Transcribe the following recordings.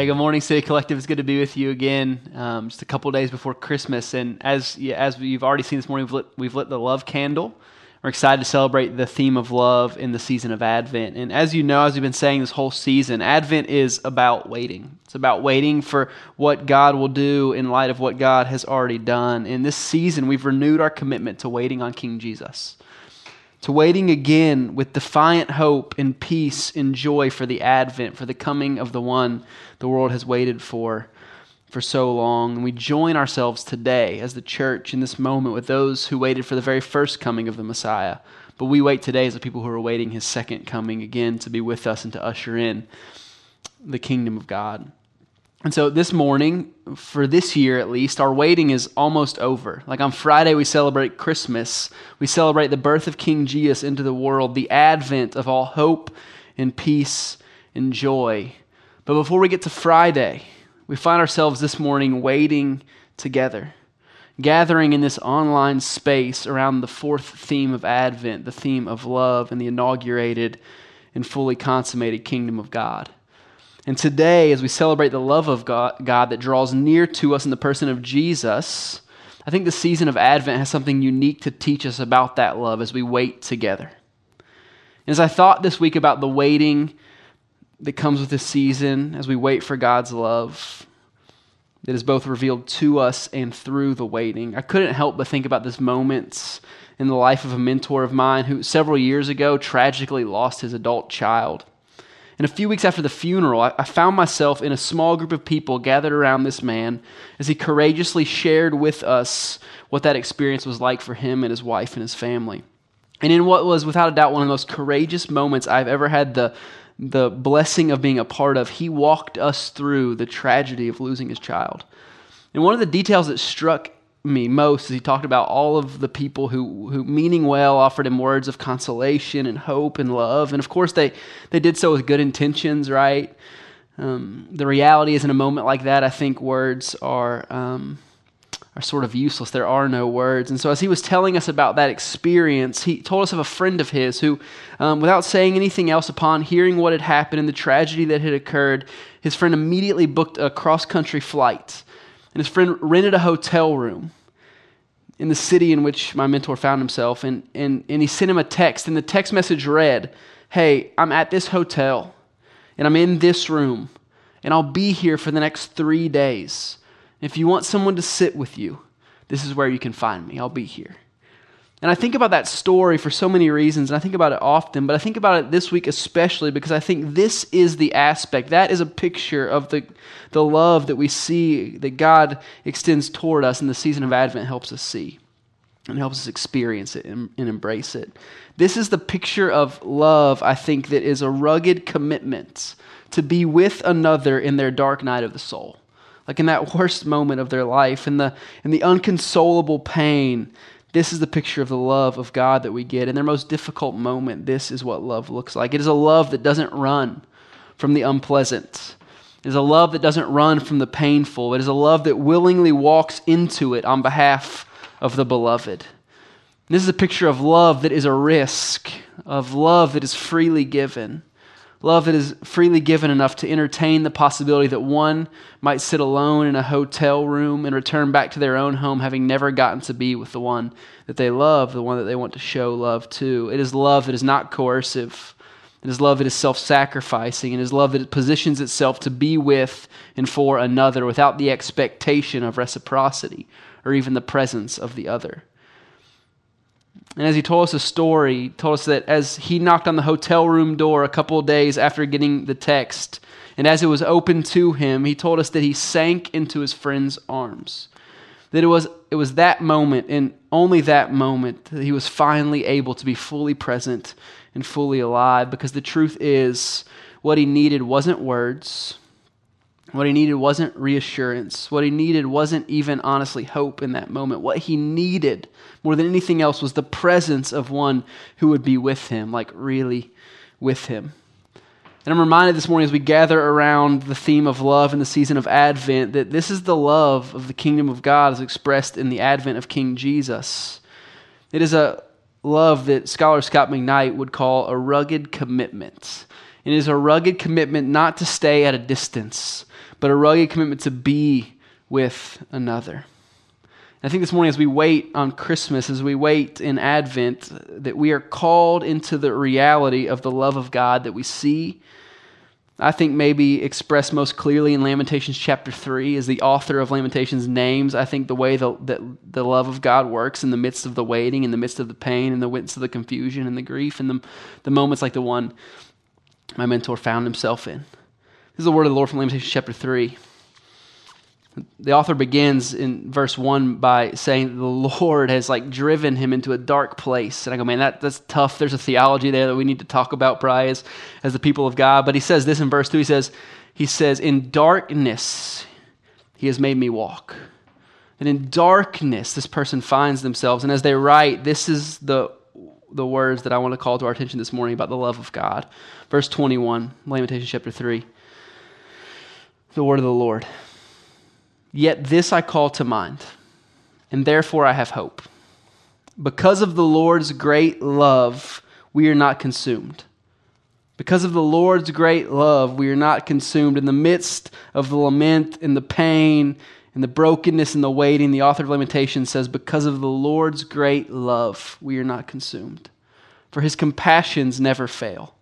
Hey, good morning, City Collective. It's good to be with you again. Um, just a couple days before Christmas, and as as you've already seen this morning, we've lit, we've lit the love candle. We're excited to celebrate the theme of love in the season of Advent. And as you know, as we've been saying this whole season, Advent is about waiting. It's about waiting for what God will do in light of what God has already done. In this season, we've renewed our commitment to waiting on King Jesus to waiting again with defiant hope and peace and joy for the advent, for the coming of the one the world has waited for for so long. And we join ourselves today as the church in this moment with those who waited for the very first coming of the Messiah. But we wait today as the people who are awaiting his second coming again to be with us and to usher in the kingdom of God. And so this morning, for this year at least, our waiting is almost over. Like on Friday, we celebrate Christmas. We celebrate the birth of King Jesus into the world, the advent of all hope and peace and joy. But before we get to Friday, we find ourselves this morning waiting together, gathering in this online space around the fourth theme of Advent, the theme of love and the inaugurated and fully consummated kingdom of God. And today, as we celebrate the love of God, God, that draws near to us in the person of Jesus, I think the season of Advent has something unique to teach us about that love as we wait together. And as I thought this week about the waiting that comes with this season, as we wait for God's love that is both revealed to us and through the waiting, I couldn't help but think about this moment in the life of a mentor of mine who several years ago tragically lost his adult child. And a few weeks after the funeral, I, I found myself in a small group of people gathered around this man as he courageously shared with us what that experience was like for him and his wife and his family. And in what was, without a doubt, one of the most courageous moments I've ever had the, the blessing of being a part of, he walked us through the tragedy of losing his child. And one of the details that struck me most as he talked about all of the people who, who meaning well offered him words of consolation and hope and love. And of course they, they did so with good intentions right? Um, the reality is in a moment like that i think words are um, are sort of useless. There are no words. And so as he was telling us about that experience he told us of a friend of his who um, without saying anything else upon hearing what had happened and the tragedy that had occurred his friend immediately booked a cross country flight his friend rented a hotel room in the city in which my mentor found himself. And, and, and he sent him a text, and the text message read, Hey, I'm at this hotel, and I'm in this room, and I'll be here for the next three days. If you want someone to sit with you, this is where you can find me. I'll be here. And I think about that story for so many reasons, and I think about it often, but I think about it this week especially because I think this is the aspect, that is a picture of the, the love that we see that God extends toward us, and the season of Advent helps us see and helps us experience it and, and embrace it. This is the picture of love, I think, that is a rugged commitment to be with another in their dark night of the soul like in that worst moment of their life, in the, in the unconsolable pain this is the picture of the love of God that we get. In their most difficult moment, this is what love looks like. It is a love that doesn't run from the unpleasant. It is a love that doesn't run from the painful. It is a love that willingly walks into it on behalf of the beloved. This is a picture of love that is a risk, of love that is freely given. Love that is freely given enough to entertain the possibility that one might sit alone in a hotel room and return back to their own home having never gotten to be with the one that they love, the one that they want to show love to. It is love that is not coercive. It is love that is self sacrificing. It is love that positions itself to be with and for another without the expectation of reciprocity or even the presence of the other. And as he told us a story, he told us that as he knocked on the hotel room door a couple of days after getting the text, and as it was opened to him, he told us that he sank into his friend's arms. That it was, it was that moment, and only that moment, that he was finally able to be fully present and fully alive. Because the truth is, what he needed wasn't words, what he needed wasn't reassurance. What he needed wasn't even honestly hope in that moment. What he needed more than anything else was the presence of one who would be with him, like really with him. And I'm reminded this morning as we gather around the theme of love in the season of Advent that this is the love of the kingdom of God as expressed in the advent of King Jesus. It is a love that scholar Scot McKnight would call a rugged commitment. It is a rugged commitment not to stay at a distance but a rugged commitment to be with another. I think this morning, as we wait on Christmas, as we wait in Advent, that we are called into the reality of the love of God that we see. I think maybe expressed most clearly in Lamentations chapter 3 is the author of Lamentations names, I think, the way the, that the love of God works in the midst of the waiting, in the midst of the pain, in the midst of the confusion and the grief, and the, the moments like the one my mentor found himself in. This is the word of the Lord from Lamentations chapter 3. The author begins in verse 1 by saying the Lord has like driven him into a dark place. And I go, man, that, that's tough. There's a theology there that we need to talk about, probably as, as the people of God. But he says this in verse 2. He says, he says, in darkness he has made me walk. And in darkness this person finds themselves. And as they write, this is the, the words that I want to call to our attention this morning about the love of God. Verse 21, Lamentations chapter 3. The word of the Lord. Yet this I call to mind, and therefore I have hope. Because of the Lord's great love, we are not consumed. Because of the Lord's great love, we are not consumed. In the midst of the lament and the pain and the brokenness and the waiting, the author of Lamentations says, Because of the Lord's great love, we are not consumed. For his compassions never fail,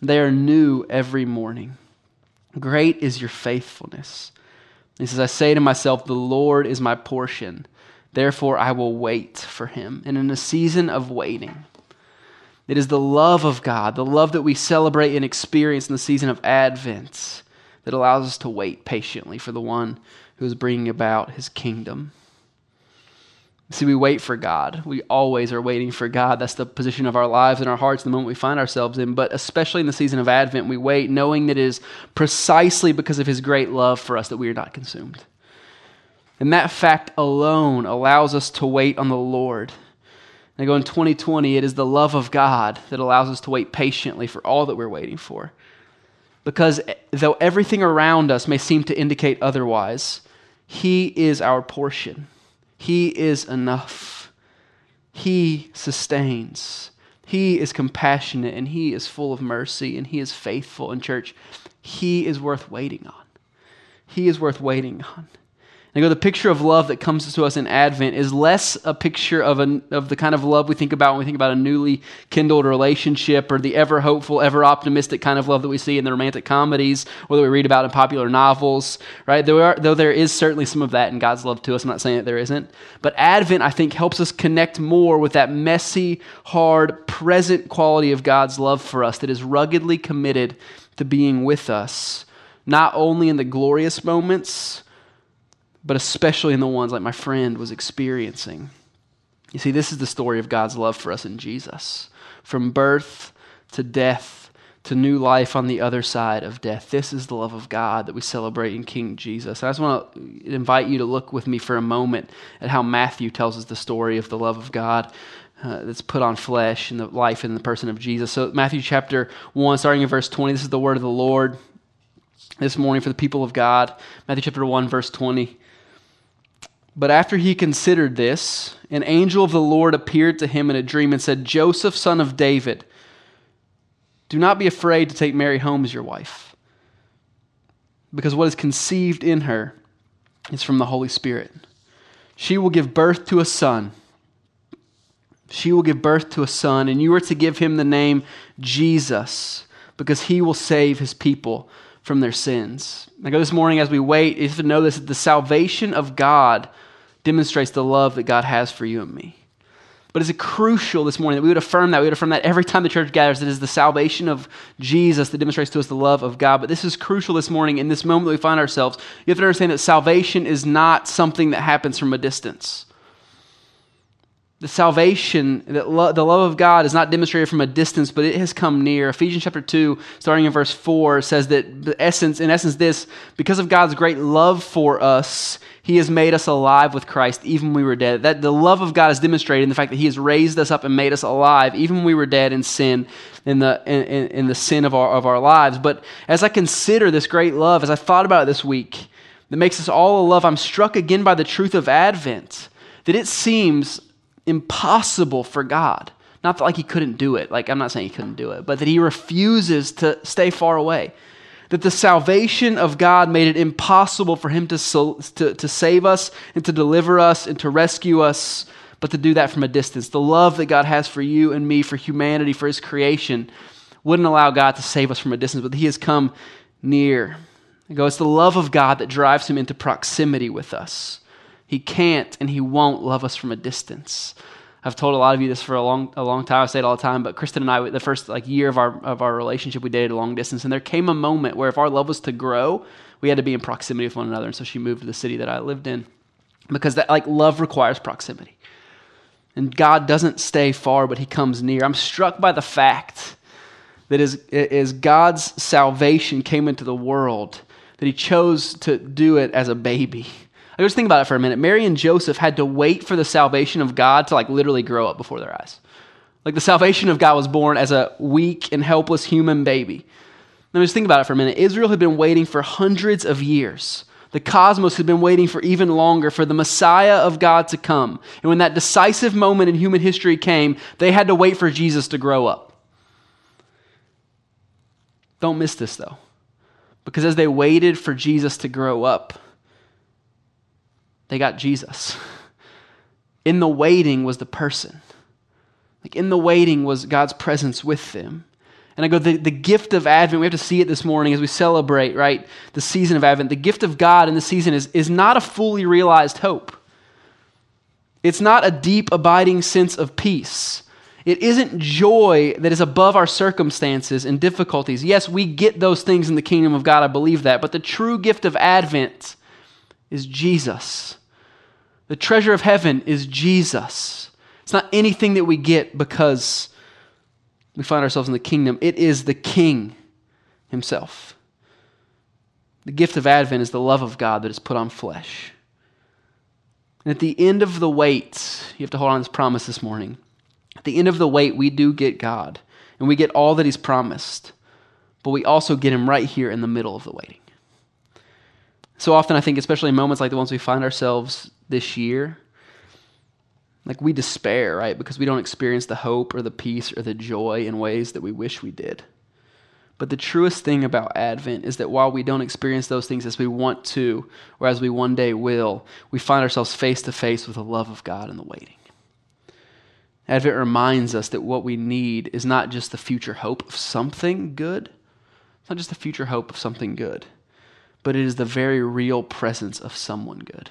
they are new every morning. Great is your faithfulness. He says, I say to myself, The Lord is my portion. Therefore, I will wait for him. And in a season of waiting, it is the love of God, the love that we celebrate and experience in the season of Advent, that allows us to wait patiently for the one who is bringing about his kingdom. See, we wait for God. We always are waiting for God. That's the position of our lives and our hearts the moment we find ourselves in. But especially in the season of Advent, we wait knowing that it is precisely because of His great love for us that we are not consumed. And that fact alone allows us to wait on the Lord. And I go in 2020, it is the love of God that allows us to wait patiently for all that we're waiting for. Because eh, though everything around us may seem to indicate otherwise, He is our portion. He is enough. He sustains. He is compassionate and He is full of mercy and He is faithful. In church, He is worth waiting on. He is worth waiting on. And go, the picture of love that comes to us in Advent is less a picture of, a, of the kind of love we think about when we think about a newly kindled relationship or the ever hopeful, ever optimistic kind of love that we see in the romantic comedies or that we read about in popular novels, right? Are, though there is certainly some of that in God's love to us. I'm not saying that there isn't. But Advent, I think, helps us connect more with that messy, hard, present quality of God's love for us that is ruggedly committed to being with us, not only in the glorious moments but especially in the ones like my friend was experiencing. You see, this is the story of God's love for us in Jesus. From birth to death to new life on the other side of death. This is the love of God that we celebrate in King Jesus. I just want to invite you to look with me for a moment at how Matthew tells us the story of the love of God. Uh, that's put on flesh in the life and the person of Jesus. So, Matthew chapter 1, starting in verse 20, this is the word of the Lord this morning for the people of God. Matthew chapter 1, verse 20. But after he considered this, an angel of the Lord appeared to him in a dream and said, Joseph, son of David, do not be afraid to take Mary home as your wife, because what is conceived in her is from the Holy Spirit. She will give birth to a son. She will give birth to a son, and you are to give him the name Jesus, because he will save his people from their sins. I go this morning as we wait, you have to know this the salvation of God demonstrates the love that God has for you and me. But it's crucial this morning that we would affirm that. We would affirm that every time the church gathers. It is the salvation of Jesus that demonstrates to us the love of God. But this is crucial this morning in this moment that we find ourselves. You have to understand that salvation is not something that happens from a distance. The salvation, that the love of God is not demonstrated from a distance, but it has come near. Ephesians chapter 2, starting in verse 4, says that the essence, in essence, this, because of God's great love for us, he has made us alive with Christ even when we were dead. That the love of God is demonstrated in the fact that He has raised us up and made us alive even when we were dead in sin, in the, in, in the sin of our, of our lives. But as I consider this great love, as I thought about it this week, that makes us all a love, I'm struck again by the truth of Advent, that it seems impossible for God. Not that like He couldn't do it, like I'm not saying He couldn't do it, but that He refuses to stay far away that the salvation of God made it impossible for him to, to, to save us and to deliver us and to rescue us, but to do that from a distance. The love that God has for you and me, for humanity, for his creation, wouldn't allow God to save us from a distance, but he has come near. Go, it's the love of God that drives him into proximity with us. He can't and he won't love us from a distance. I've told a lot of you this for a long, a long time. I say it all the time. But Kristen and I, the first like year of our of our relationship, we dated a long distance, and there came a moment where if our love was to grow, we had to be in proximity with one another. And so she moved to the city that I lived in, because that like love requires proximity, and God doesn't stay far, but He comes near. I'm struck by the fact that as, as God's salvation came into the world, that He chose to do it as a baby. I just think about it for a minute. Mary and Joseph had to wait for the salvation of God to like literally grow up before their eyes. Like the salvation of God was born as a weak and helpless human baby. Now just think about it for a minute. Israel had been waiting for hundreds of years. The cosmos had been waiting for even longer for the Messiah of God to come. And when that decisive moment in human history came, they had to wait for Jesus to grow up. Don't miss this though. Because as they waited for Jesus to grow up, they got Jesus. In the waiting was the person. Like in the waiting was God's presence with them. And I go, the, the gift of Advent, we have to see it this morning as we celebrate, right? The season of Advent. The gift of God in the season is, is not a fully realized hope. It's not a deep, abiding sense of peace. It isn't joy that is above our circumstances and difficulties. Yes, we get those things in the kingdom of God, I believe that. But the true gift of Advent is Jesus. The treasure of heaven is Jesus. It's not anything that we get because we find ourselves in the kingdom, it is the King Himself. The gift of Advent is the love of God that is put on flesh. And at the end of the wait, you have to hold on to this promise this morning. At the end of the wait, we do get God, and we get all that He's promised, but we also get Him right here in the middle of the waiting. So often, I think, especially in moments like the ones we find ourselves this year, like we despair, right? Because we don't experience the hope or the peace or the joy in ways that we wish we did. But the truest thing about Advent is that while we don't experience those things as we want to, or as we one day will, we find ourselves face to face with the love of God in the waiting. Advent reminds us that what we need is not just the future hope of something good, it's not just the future hope of something good, but it is the very real presence of someone good.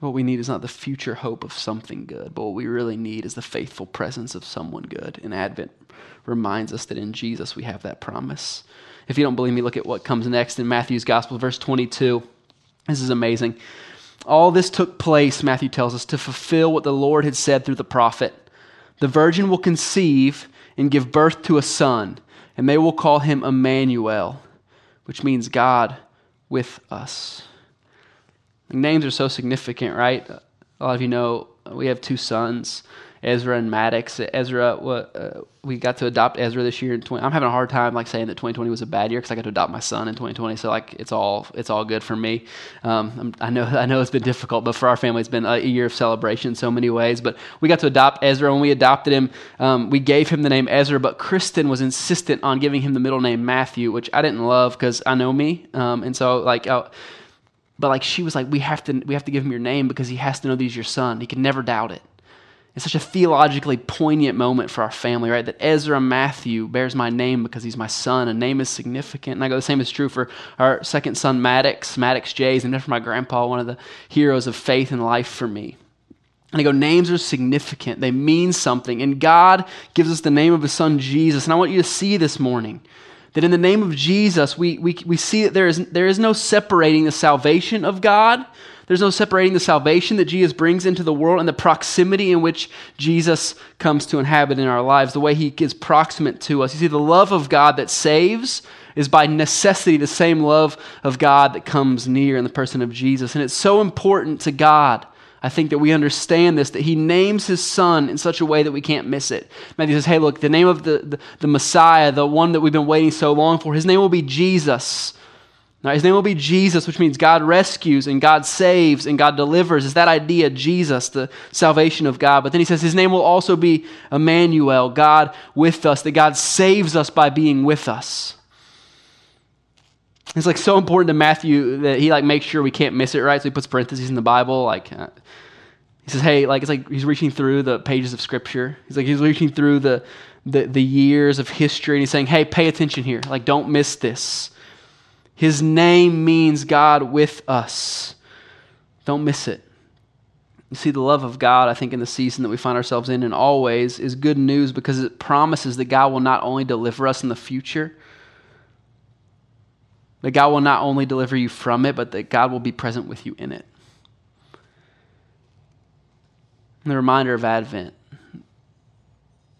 What we need is not the future hope of something good, but what we really need is the faithful presence of someone good. And Advent reminds us that in Jesus we have that promise. If you don't believe me, look at what comes next in Matthew's Gospel, verse 22. This is amazing. All this took place, Matthew tells us, to fulfill what the Lord had said through the prophet. The virgin will conceive and give birth to a son, and they will call him Emmanuel, which means God with us. Names are so significant, right? A lot of you know we have two sons, Ezra and Maddox. Ezra, uh, we got to adopt Ezra this year. In 20, I'm having a hard time like saying that 2020 was a bad year because I got to adopt my son in 2020. So like it's all it's all good for me. Um, i know I know it's been difficult, but for our family it's been a year of celebration in so many ways. But we got to adopt Ezra. When we adopted him, um, we gave him the name Ezra. But Kristen was insistent on giving him the middle name Matthew, which I didn't love because I know me, um, and so like. I, but like she was like, we have to we have to give him your name because he has to know that he's your son. He can never doubt it. It's such a theologically poignant moment for our family, right? That Ezra Matthew bears my name because he's my son. A name is significant. And I go, the same is true for our second son, Maddox. Maddox Jays, and then for my grandpa, one of the heroes of faith and life for me. And I go, names are significant. They mean something. And God gives us the name of his son, Jesus. And I want you to see this morning that in the name of Jesus, we, we, we see that there is, there is no separating the salvation of God. There's no separating the salvation that Jesus brings into the world and the proximity in which Jesus comes to inhabit in our lives, the way he is proximate to us. You see, the love of God that saves is by necessity the same love of God that comes near in the person of Jesus. And it's so important to God I think that we understand this, that he names his son in such a way that we can't miss it. Matthew says, hey, look, the name of the, the, the Messiah, the one that we've been waiting so long for, his name will be Jesus. Now, his name will be Jesus, which means God rescues and God saves and God delivers. Is that idea, Jesus, the salvation of God. But then he says his name will also be Emmanuel, God with us, that God saves us by being with us. It's like so important to Matthew that he like makes sure we can't miss it, right? So he puts parentheses in the Bible, like uh, he says, "Hey, like it's like he's reaching through the pages of Scripture. He's like he's reaching through the the, the years of history, and he's saying, "Hey, pay attention here. Like, don't miss this. His name means God with us. Don't miss it." You see, the love of God, I think, in the season that we find ourselves in, and always, is good news because it promises that God will not only deliver us in the future, that God will not only deliver you from it, but that God will be present with you in it. And the reminder of Advent,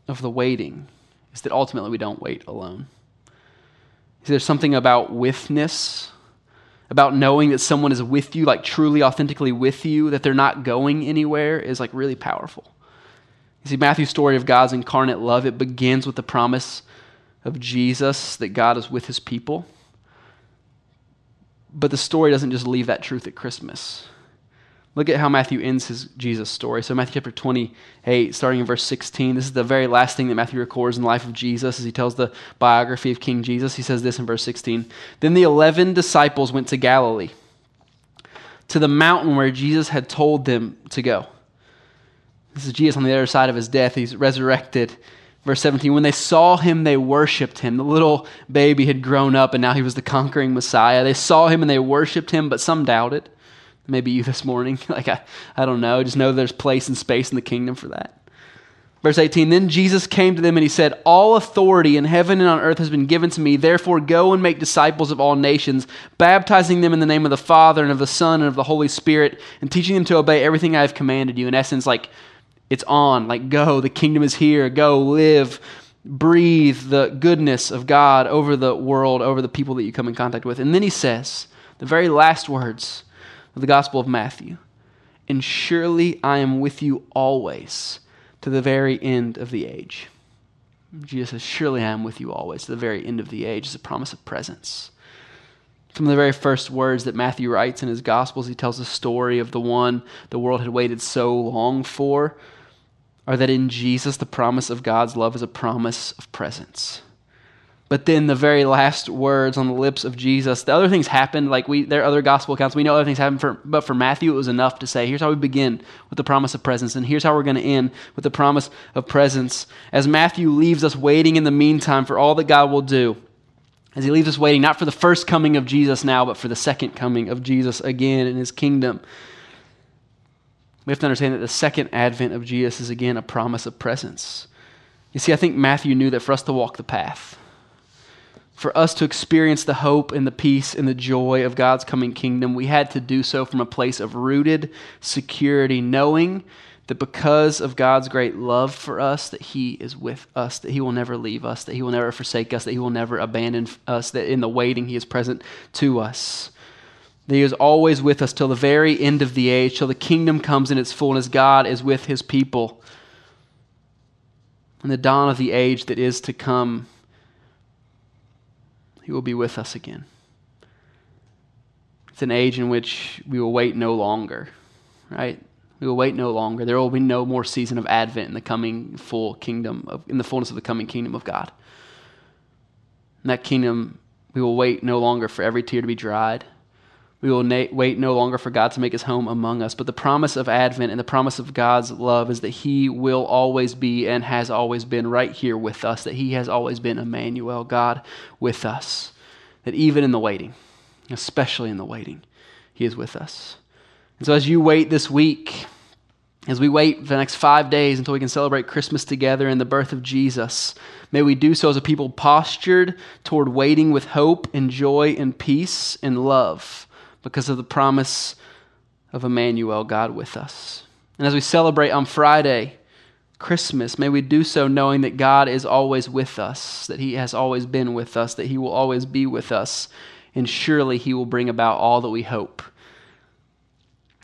of the waiting, is that ultimately we don't wait alone. There's something about withness, about knowing that someone is with you, like truly, authentically with you, that they're not going anywhere, is like really powerful. You see, Matthew's story of God's incarnate love, it begins with the promise of Jesus that God is with his people. But the story doesn't just leave that truth at Christmas. Look at how Matthew ends his Jesus story. So, Matthew chapter 28, starting in verse 16, this is the very last thing that Matthew records in the life of Jesus as he tells the biography of King Jesus. He says this in verse 16 Then the eleven disciples went to Galilee, to the mountain where Jesus had told them to go. This is Jesus on the other side of his death. He's resurrected. Verse 17, when they saw him, they worshiped him. The little baby had grown up and now he was the conquering Messiah. They saw him and they worshiped him, but some doubted. Maybe you this morning. like, I, I don't know. Just know there's place and space in the kingdom for that. Verse 18 Then Jesus came to them and he said, All authority in heaven and on earth has been given to me. Therefore, go and make disciples of all nations, baptizing them in the name of the Father and of the Son and of the Holy Spirit, and teaching them to obey everything I have commanded you. In essence, like, it's on. Like, go. The kingdom is here. Go, live, breathe the goodness of God over the world, over the people that you come in contact with. And then he says, the very last words of the Gospel of Matthew. And surely I am with you always to the very end of the age. Jesus says, Surely I am with you always to the very end of the age. It's a promise of presence. Some of the very first words that Matthew writes in his Gospels, he tells the story of the one the world had waited so long for, are that in Jesus, the promise of God's love is a promise of presence. But then the very last words on the lips of Jesus, the other things happened. Like we, there are other gospel accounts. We know other things happened, for, but for Matthew, it was enough to say, here's how we begin with the promise of presence, and here's how we're going to end with the promise of presence. As Matthew leaves us waiting in the meantime for all that God will do, as he leaves us waiting not for the first coming of Jesus now, but for the second coming of Jesus again in his kingdom. We have to understand that the second advent of Jesus is again a promise of presence. You see, I think Matthew knew that for us to walk the path, for us to experience the hope and the peace and the joy of God's coming kingdom, we had to do so from a place of rooted security, knowing that because of God's great love for us, that He is with us, that He will never leave us, that He will never forsake us, that He will never abandon us, that in the waiting He is present to us. That He is always with us till the very end of the age, till the kingdom comes in its fullness. God is with His people. In the dawn of the age that is to come, he will be with us again. It's an age in which we will wait no longer, right? We will wait no longer. There will be no more season of Advent in the coming full kingdom, of, in the fullness of the coming kingdom of God. In that kingdom, we will wait no longer for every tear to be dried. We will na- wait no longer for God to make his home among us. But the promise of Advent and the promise of God's love is that he will always be and has always been right here with us, that he has always been Emmanuel, God with us. That even in the waiting, especially in the waiting, he is with us. And so as you wait this week, as we wait for the next five days until we can celebrate Christmas together and the birth of Jesus, may we do so as a people postured toward waiting with hope and joy and peace and love because of the promise of Emmanuel, God with us. And as we celebrate on Friday, Christmas, may we do so knowing that God is always with us, that He has always been with us, that He will always be with us, and surely He will bring about all that we hope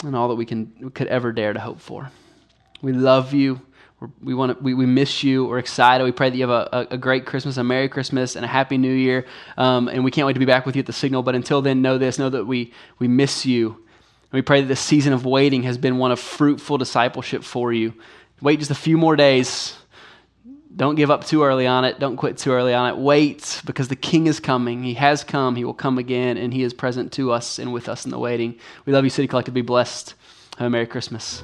and all that we can could ever dare to hope for. We love you we want to, we, we miss you. We're excited. We pray that you have a, a, great Christmas, a Merry Christmas, and a Happy New Year. Um, and we can't wait to be back with you at the Signal. But until then, know this: know that we we miss you. And we pray that this season of waiting has been one of fruitful discipleship for you. Wait just a few more days. don't give up too early on it. Don't quit too early on it. Wait because the King is coming. He has come. He will come again, and He is present to us and with us in the waiting. We love you, City Collective. Be blessed. Have a Merry Christmas.